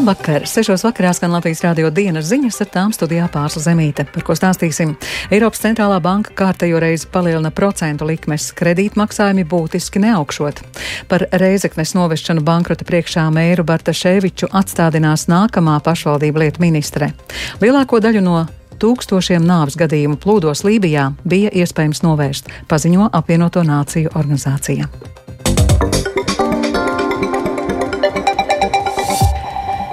Labvakar! Sešos vakarā skan Latvijas rādio dienas ziņas ar tām studijā pārsla zemīte, par ko stāstīsim. Eiropas centrālā banka kārtējo reizi palielina procentu likmes, kredītmaksājumi būtiski neaugšot. Par reizeknes novešanu bankrota priekšā mēru Bartaševiču atstādinās nākamā pašvaldība lietu ministre. Lielāko daļu no tūkstošiem nāves gadījumu plūdos Lībijā bija iespējams novērst, paziņo apvienoto nāciju organizācija.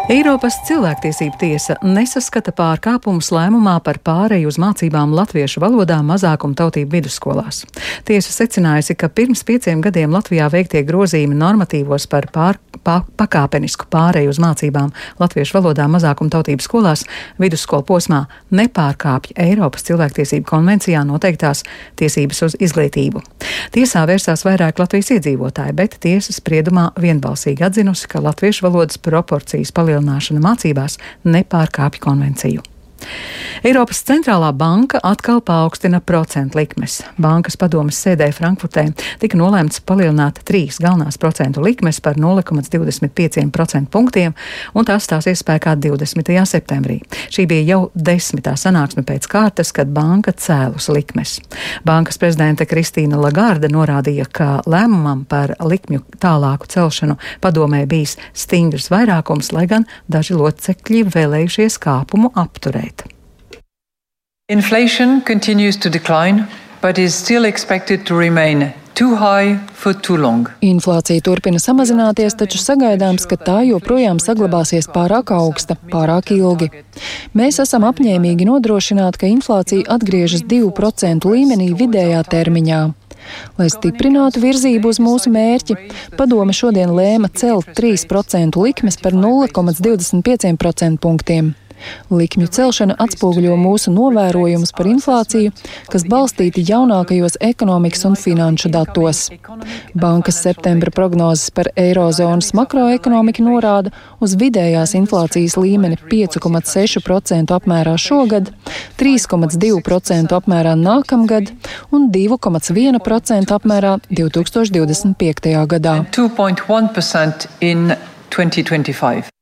Eiropas cilvēktiesība tiesa nesaskata pārkāpumus lēmumā par pāreju uz mācībām latviešu valodā mazākuma tautību vidusskolās. Tiesa secinājusi, ka pirms pieciem gadiem Latvijā veiktie grozījumi normatīvos par pār, pā, pakāpenisku pāreju uz mācībām latviešu valodā mazākuma tautību skolās vidusskolu posmā nepārkāpj Eiropas cilvēktiesību konvencijā noteiktās tiesības uz izglītību. Tiesā vērsās vairāk Latvijas iedzīvotāji, bet tiesas spriedumā vienbalsīgi atzinusi, ka latviešu valodas proporcijas palielināšana palielināšana mācībās nepārkāpj konvenciju. Eiropas centrālā banka atkal paaugstina procentu likmes. Bankas padomas sēdē Frankfurtē tika nolēmts palielināt trīs galvenās procentu likmes par 0,25% punktiem, un tās stāsies spēkā 20. septembrī. Šī bija jau desmitā sanāksme pēc kārtas, kad banka cēlus likmes. Bankas prezidente Kristīna Lagarde norādīja, ka lēmumam par likmju tālāku celšanu padomē bijis stingrs vairākums, lai gan daži locekļi vēlējušies kāpumu apturēt. Inflation continues to decline, but is still expected to remain Inflācija turpina samazināties, taču sagaidāms, ka tā joprojām saglabāsies pārāk augsta, pārāk ilgi. Mēs esam apņēmīgi nodrošināt, ka inflācija atgriežas 2% līmenī vidējā termiņā. Lai stiprinātu virzību uz mūsu mērķi, padome šodien lēma celt 3% likmes par 0,25% punktiem. Likmju celšana atspoguļo mūsu novērojumus par inflāciju, kas balstīti jaunākajos ekonomikas un finanšu datos. Bankas septembra prognozes par eirozonas makroekonomiku norāda uz vidējās inflācijas līmeni 5,6% apmērā šogad, 3,2% apmērā nākamgad un 2,1% apmērā 2025. gadā. 2,1% in 2025.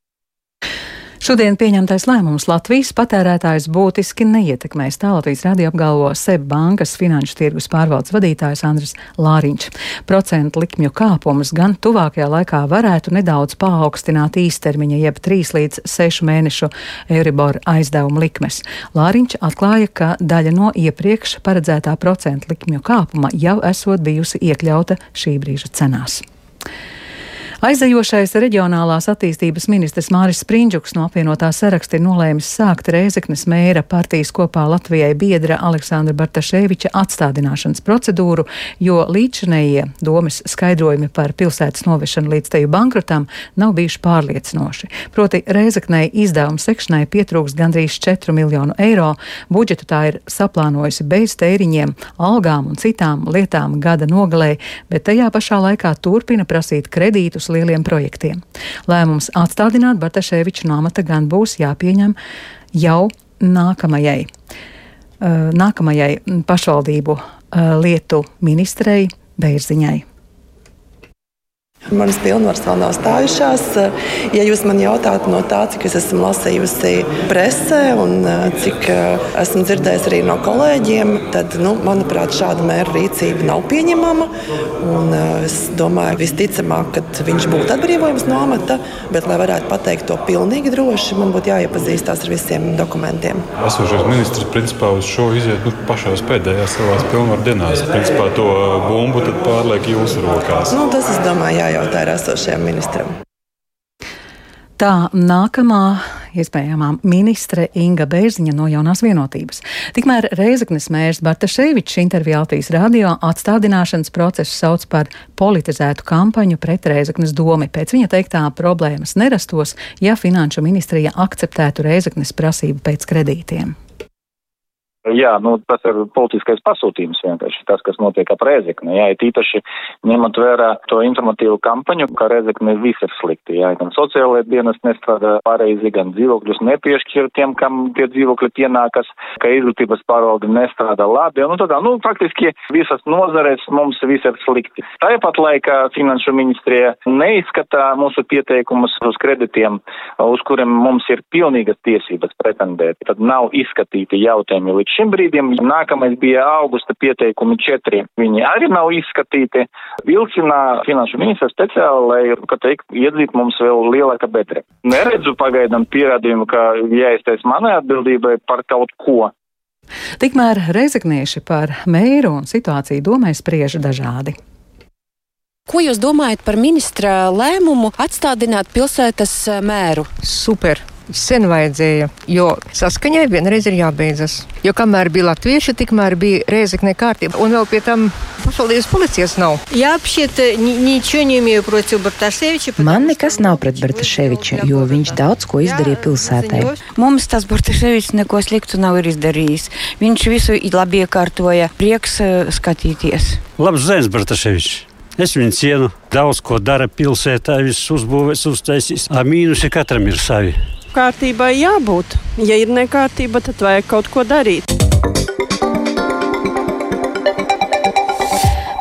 Šodien pieņemtais lēmums Latvijas patērētājs būtiski neietekmēs. Tā Latvijas radio apgalvo SEB bankas finanšu tirgus pārvaldes vadītājs Andris Lāriņš. Procentu likmju kāpumus gan tuvākajā laikā varētu nedaudz paaugstināt īstermiņa, jeb 3 līdz 6 mēnešu Euribor aizdevuma likmes. Lāriņš atklāja, ka daļa no iepriekš paredzētā procentu likmju kāpuma jau esot bijusi iekļauta šī brīža cenās. Aizejošais reģionālās attīstības ministrs Māris Sprindžuks no apvienotā saraksta ir nolēmis sākt Rēzeknes mēra partijas kopā Latvijai biedra Aleksandra Bartaševiča atstādināšanas procedūru, jo līdšanējie domas skaidrojumi par pilsētas novešanu līdz teju bankrotam nav bijuši pārliecinoši. Proti Rēzeknei izdevuma sekšanai pietrūks gandrīz 4 miljonu eiro, budžetu tā ir saplānojusi bez tēriņiem, algām un citām lietām gada nogalē, bet tajā pašā laikā turpina prasīt kredītus uz lieliem projektiem. Lēmums atstādināt Bartaševiču no amata gan būs jāpieņem jau nākamajai, uh, nākamajai pašvaldību uh, lietu ministrei Bērziņai. Manas pilnvaras vēl nav stājušās. Ja jūs man jautājat no tā, cik es esmu lasījusi presē un eh, cik eh, esmu dzirdējis arī no kolēģiem, tad, nu, manuprāt, šāda mēra rīcība nav pieņemama. Un, eh, es domāju, visticamāk, ka viņš būtu atbrīvojams no amata, bet, lai varētu pateikt to pilnīgi droši, man būtu jāiepazīstās ar visiem dokumentiem. Esošais ministrs principā uz šo iziet nu, pašās pēdējās savās pilnvaru dienās. Principā to bumbu pārliek jūsu rokās. Nu, tas, es domāju, jā, jājautā ir esošajam ministram. Tā nākamā iespējamā ministre Inga Bērziņa no jaunās vienotības. Tikmēr Reizeknes mērs Bartaševičs intervijā Latvijas radio atstādināšanas procesu sauc par politizētu kampaņu pret Reizeknes domi. Pēc viņa teiktā problēmas nerastos, ja finanšu ministrija akceptētu Reizeknes prasību pēc kredītiem. Jā, nu, tas ir politiskais pasūtījums vienkārši tas, kas notiek ap Rēzekni. Jā, it īpaši ņemot vērā to informatīvu kampaņu, ka Rēzekni viss ir slikti. Jā, gan sociālajie dienas nestrādā pareizi, gan dzīvokļus nepiešķir tiem, kam tie dzīvokļi pienākas, ka izglītības pārvalde nestrādā labi. Nu, tādā, nu, faktiski visas nozares mums viss ir slikti. Tāpat laikā Finanšu ministrija neizskatā mūsu pieteikumus uz kreditiem, uz kuriem mums ir pilnīgas tiesības pretendēt. Tad nav izskatīti jautājumi līdz šim brīdim. Nākamais bija augusta pieteikumi četri. Viņi arī nav izskatīti. Vilcinā finanšu ministra speciāli, lai, ka teikt, iedzīt mums vēl lielāka bedre. Neredzu pagaidām pierādījumu, ka jāiztais manai atbildībai par kaut ko. Tikmēr reizeknieši par mēru un situāciju domē spriež dažādi. Ko jūs domājat par ministra lēmumu atstādināt pilsētas mēru? Super! Sen vajadzēja, jo saskaņai vienreiz ir jābeidzas. Jo kamēr bija latvieši, tikmēr bija reizekne kārtība, un vēl pie tam pašvaldības policijas nav. Man nekas nav pret Bartaševiču, jo viņš daudz ko izdarīja pilsētai. Mums tas Bartaševičs neko sliktu nav izdarījis. Viņš visu labi iekārtoja, prieks skatīties. Labs zēns, Bartaševičs! Es viņu cienu. Daudz ko dara pilsētā, viss uzbūvēts, uztaisīts. Mīnusi katram ir savi kārtībai jābūt. Ja ir nekārtība, tad vajag kaut ko darīt.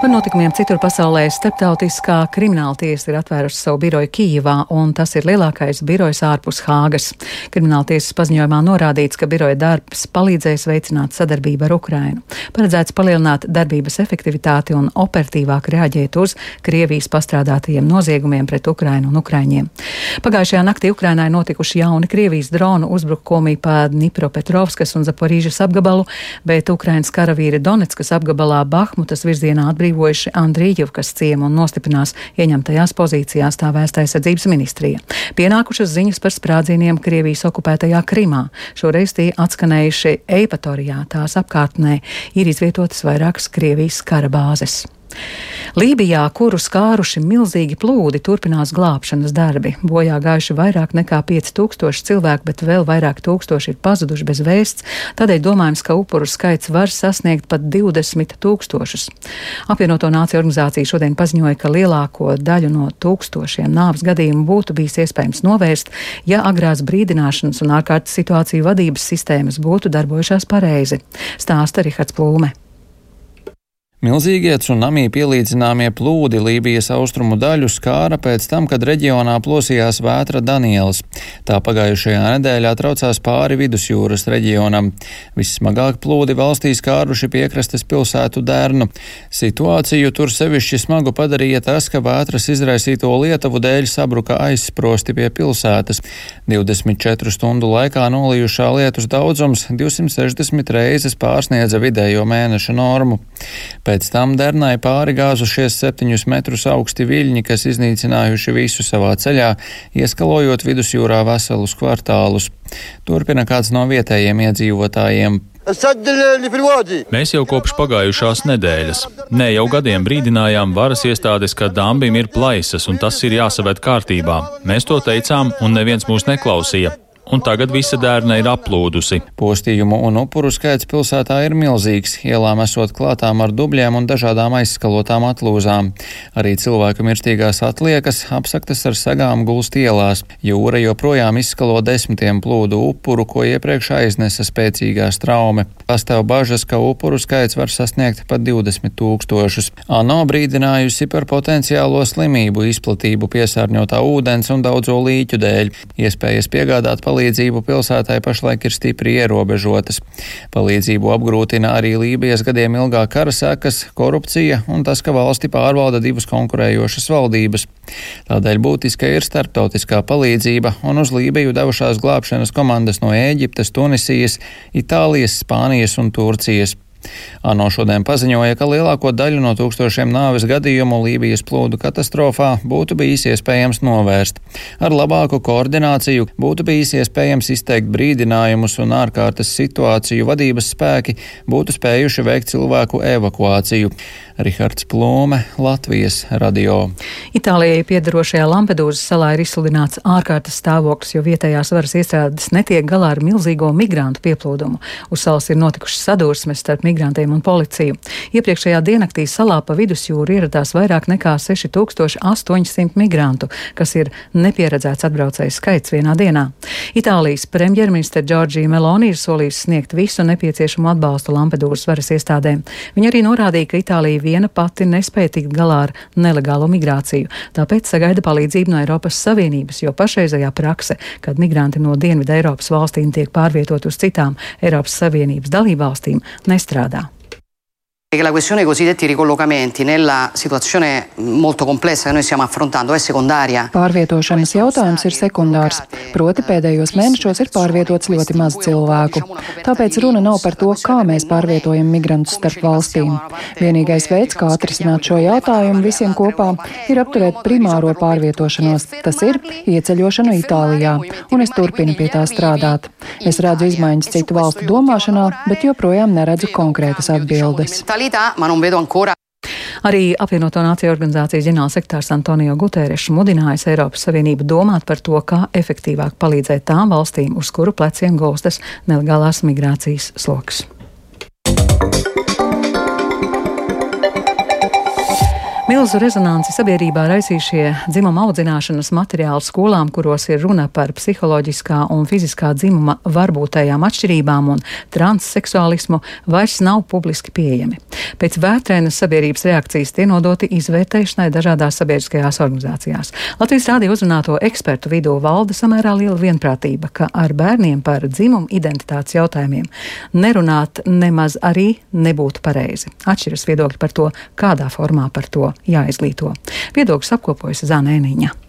Par notikumiem citur pasaulē starptautiskā krimināla tiesa ir atvērusi savu biroju Kīvā, un tas ir lielākais birojs ārpus Hāgas. Krimināla tiesas paziņojumā norādīts, ka biroja darbs palīdzēs veicināt sadarbību ar Ukrainu. Paredzēts palielināt darbības efektivitāti un operatīvāk reaģēt uz Krievijas pastrādātajiem noziegumiem pret Ukrainu un Ukraiņiem. Pagājušajā naktī Ukrainai notikuši jauni Krievijas dronu uzbrukumi pa Dnipropetrovskas un Zaporīžas apgabalu, bet Ukrainas karavīri Donetskas apgabalā Bahmutas virzienā atbrīvoja atbrīvojuši Andrījevkas ciemu un nostiprinās ieņemtajās pozīcijās tā vēsta aizsardzības ministrija. Pienākušas ziņas par sprādzieniem Krievijas okupētajā Krimā. Šoreiz tie atskanējuši Eipatorijā, tās apkārtnē ir izvietotas vairākas Krievijas kara bāzes. Lībijā, kuru skāruši milzīgi plūdi, turpinās glābšanas darbi. Bojā gājuši vairāk nekā 5000 cilvēku, bet vēl vairāk tūkstoši ir pazuduši bez vēsts. Tādēļ domājams, ka upuru skaits var sasniegt pat 20 tūkstošus. Apvienoto nāciju organizācija šodien paziņoja, ka lielāko daļu no tūkstošiem nāves gadījumu būtu bijis iespējams novērst, ja agrās brīdināšanas un ārkārtas situāciju vadības sistēmas būtu darbojušās pareizi. Stāsta Rihards Plūme. Milzīgie tsunami pielīdzināmie plūdi Lībijas austrumu daļu skāra pēc tam, kad reģionā plosījās vētra Danielas. Tā pagājušajā nedēļā traucās pāri vidusjūras reģionam. Vissmagāk plūdi valstī skāruši piekrastes pilsētu Dērnu. Situāciju tur sevišķi smagu padarīja tas, ka vētras izraisīto lietuvu dēļ sabruka aizsprosti pie pilsētas. 24 stundu laikā nolījušā lietus daudzums 260 reizes pārsniedza vidējo mēneša normu. Pēc Pēc tam Dernai pāri gāzušies septiņus metrus augsti viļņi, kas iznīcinājuši visu savā ceļā, ieskalojot vidusjūrā veselus kvartālus. Turpina kāds no vietējiem iedzīvotājiem. Mēs jau kopš pagājušās nedēļas, ne jau gadiem brīdinājām varas iestādes, ka dambim ir plaisas un tas ir jāsaved kārtībā. Mēs to teicām, un neviens mūs neklausīja un tagad visa dērna ir aplūdusi. Postījumu un upuru skaits pilsētā ir milzīgs, ielām esot klātām ar dubļiem un dažādām aizskalotām atlūzām. Arī cilvēku mirstīgās atliekas apsaktas ar segām gulst ielās. Jūra joprojām izskalo desmitiem plūdu upuru, ko iepriekš aiznesa spēcīgā straume. Pastāv bažas, ka upuru skaits var sasniegt pat 20 tūkstošus. ANO brīdinājusi par potenciālo slimību izplatību piesārņotā ūdens un daudzo līķu dēļ. Iespējas piegādāt palīdzību palīdzību pilsētai pašlaik ir stipri ierobežotas. Palīdzību apgrūtina arī Lībijas gadiem ilgā kara sekas, korupcija un tas, ka valsti pārvalda divas konkurējošas valdības. Tādēļ būtiska ir starptautiskā palīdzība, un uz Lībiju devušās glābšanas komandas no Ēģiptes, Tunisijas, Itālijas, Spānijas un Turcijas. ANO šodien paziņoja, ka lielāko daļu no tūkstošiem nāves gadījumu Lībijas plūdu katastrofā būtu bijis iespējams novērst. Ar labāku koordināciju būtu bijis iespējams izteikt brīdinājumus un ārkārtas situāciju vadības spēki būtu spējuši veikt cilvēku evakuāciju. Rihards Plūme, Latvijas radio. Itālijai piedarošajā Lampedūzas salā ir izsludināts ārkārtas stāvoklis, jo vietējās varas iestādes netiek galā ar milzīgo migrantu pieplūdumu. Uz salas ir notikušas sadursmes starp migrantiem un policiju. Iepriekšējā diennaktī salā pa vidusjūru ieradās vairāk nekā 6800 migrantu, kas ir nepieredzēts atbraucēju skaits vienā dienā. Itālijas premjerministra Džordžija Meloni ir solījusi sniegt visu nepieciešamo atbalstu Lampedūzas varas iestādēm. Viņa arī norādīja, ka Itālija viena pati nespēja tikt galā ar nelegālo migrāciju, tāpēc sagaida palīdzību no Eiropas Savienības, jo pašreizējā prakse, kad migranti no Dienvidu Eiropas valstīm tiek pārvietot uz citām Eiropas Savienības dalībvalstīm, nestrādā döda. Che la questione dei cosiddetti ricollocamenti nella situazione molto complessa che noi stiamo affrontando è secondaria. Pārvietošanas jautājums ir sekundārs, proti pēdējos mēnešos ir pārvietots ļoti maz cilvēku. Tāpēc runa nav par to, kā mēs pārvietojam migrantus starp valstīm. Vienīgais veids, kā atrisināt šo jautājumu visiem kopā, ir apturēt primāro pārvietošanos, tas ir ieceļošanu Itālijā, un es turpinu pie tā strādāt. Es redzu izmaiņas citu valstu domāšanā, bet joprojām neredzu konkrētas atbildes qualità, ma non vedo ancora. Arī apvienoto nāciju organizācijas ģenerālsekretārs Antonio Guterres mudinājis Eiropas Savienību domāt par to, kā efektīvāk palīdzēt tām valstīm, uz kuru pleciem gulstas nelegālās migrācijas sloks. Milzu rezonanci sabiedrībā raisījušie dzimuma audzināšanas materiāli skolām, kuros ir runa par psiholoģiskā un fiziskā dzimuma varbūtējām atšķirībām un transseksuālismu, vairs nav publiski pieejami. Pēc vētrēnas sabiedrības reakcijas tie nodoti izvērtēšanai dažādās sabiedriskajās organizācijās. Latvijas rādio uzrunāto ekspertu vidū valda samērā liela vienprātība, ka ar bērniem par dzimumu identitātes jautājumiem nerunāt nemaz arī nebūtu pareizi. Atšķiras viedokļi par to, kādā formā par to jāizglīto. Viedoklis apkopojas Zānēniņa.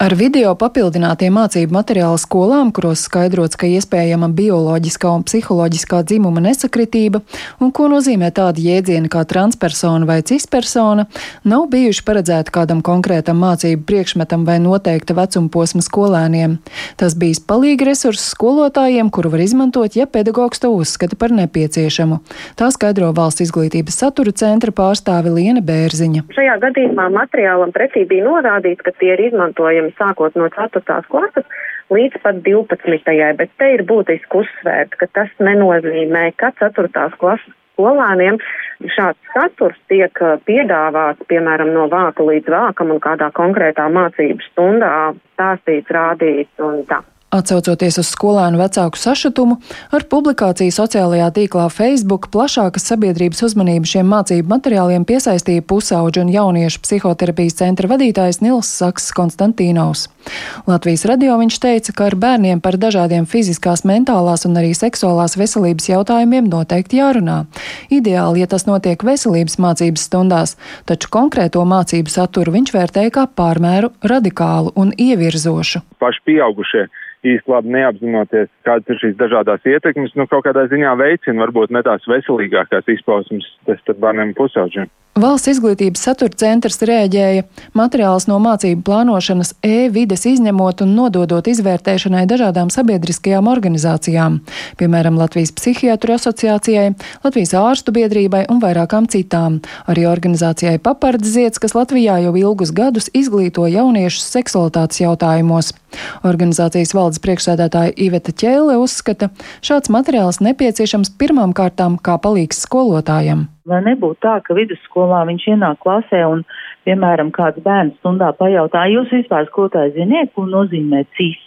Ar video papildinātiem mācību materiālu skolām, kuros skaidrots, ka iespējama bioloģiskā un psiholoģiskā dzimuma nesakritība un ko nozīmē tādi jēdzieni kā transpersona vai cispersona, nav bijuši paredzēti kādam konkrētam mācību priekšmetam vai noteikta vecuma posma skolēniem. Tas bijis palīgi resurss skolotājiem, kuru var izmantot, ja pedagogs to uzskata par nepieciešamu. Tā skaidro valsts izglītības satura centra pārstāve Liena Bērziņa. Šajā gadījumā materiālam pretī bija norādīts, ka tie ir izmantojami sākot no 4. klases līdz pat 12. bet te ir būtiski uzsvērt, ka tas nenozīmē, ka 4. klases skolēniem šāds saturs tiek piedāvāts, piemēram, no vāka līdz vākam un kādā konkrētā mācību stundā stāstīts, rādīts un tā. Atcaucoties uz skolēnu vecāku sašutumu, ar publikāciju sociālajā tīklā Facebook plašākas sabiedrības uzmanību šiem mācību materiāliem piesaistīja pusauģu un jauniešu psihoterapijas centra vadītājs Nils Saks Konstantīnovs. Latvijas radio viņš teica, ka ar bērniem par dažādiem fiziskās, mentālās un arī seksuālās veselības jautājumiem noteikti jārunā. Ideāli, ja tas notiek veselības mācības stundās, taču konkrēto mācību saturu viņš vērtēja kā pārmēru radikālu un ievirzošu. Paši pieaugušie īsti labi neapzinoties, kādas ir šīs dažādās ietekmes, nu kaut kādā ziņā veicina varbūt ne tās veselīgākās izpausmes starp bērniem un pusauģiem. Valsts izglītības satura centrs rēģēja materiālus no mācību plānošanas e-vides izņemot un nododot izvērtēšanai dažādām sabiedriskajām organizācijām, piemēram, Latvijas psihiatru asociācijai, Latvijas ārstu biedrībai un vairākām citām, arī organizācijai Papardziets, kas Latvijā jau ilgus gadus izglīto jauniešus seksualitātes jautājumos. Organizācijas valdes priekšsēdētāja Iveta Ķēle uzskata, šāds materiāls nepieciešams pirmām kārtām kā palīgs skolotājam. Lai nebūtu tā, ka vidusskolā viņš ienāk klasē un, piemēram, kāds bērns stundā pajautā, jūs vispār skolotāji ziniet, ko nozīmē cis?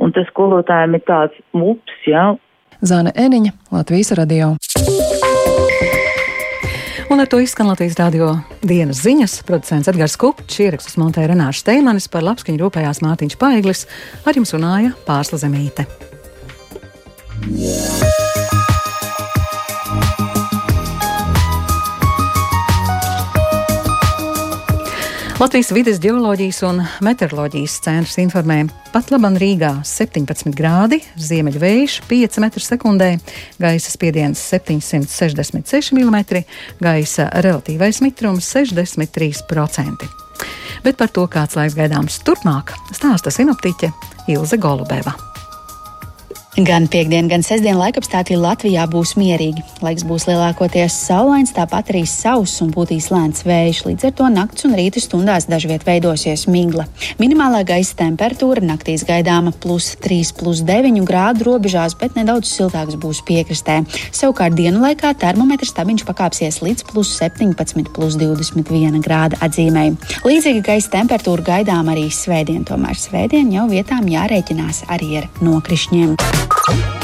Un tas skolotājiem ir tāds ups, jā. Zāne Eniņa, Latvijas radio. Un ar to izskan Latvijas radio dienas ziņas. Producents Edgars Kupčs, ierakstus montēja Renāša Steimanis, par labskaņu rūpējās Mārtiņš Paiglis, ar jums runāja Pārsla Zemīte. Yeah. Latvijas vides geoloģijas un meteoroloģijas centrs informē, pat labam Rīgā 17 grādi, ziemeļvējš 5 m2, gaisa spiediens 766 mm, gaisa relatīvais mitrums 63%. Bet par to, kāds laiks gaidāms turpmāk, stāsta sinoptiķe Ilze Golubeva. Gan piekdien, gan sestdien laikapstākļi Latvijā būs mierīgi. Laiks būs lielākoties saulains, tāpat arī sauss un būtīs lēns vējš. Līdz ar to nakts un rīta stundās dažviet veidosies migla. Minimālā gaisa temperatūra naktīs gaidāma plus 3, plus 9 grādu robežās, bet nedaudz siltāks būs piekrastē. Savukārt dienu laikā termometrs stabiņš pakāpsies līdz plus 17, plus 21 grāda atzīmēji. Līdzīga gaisa temperatūra gaidām arī svētdien, tomēr svētdien jau vietām jārēķinās arī ar nokrišņiem. Oh.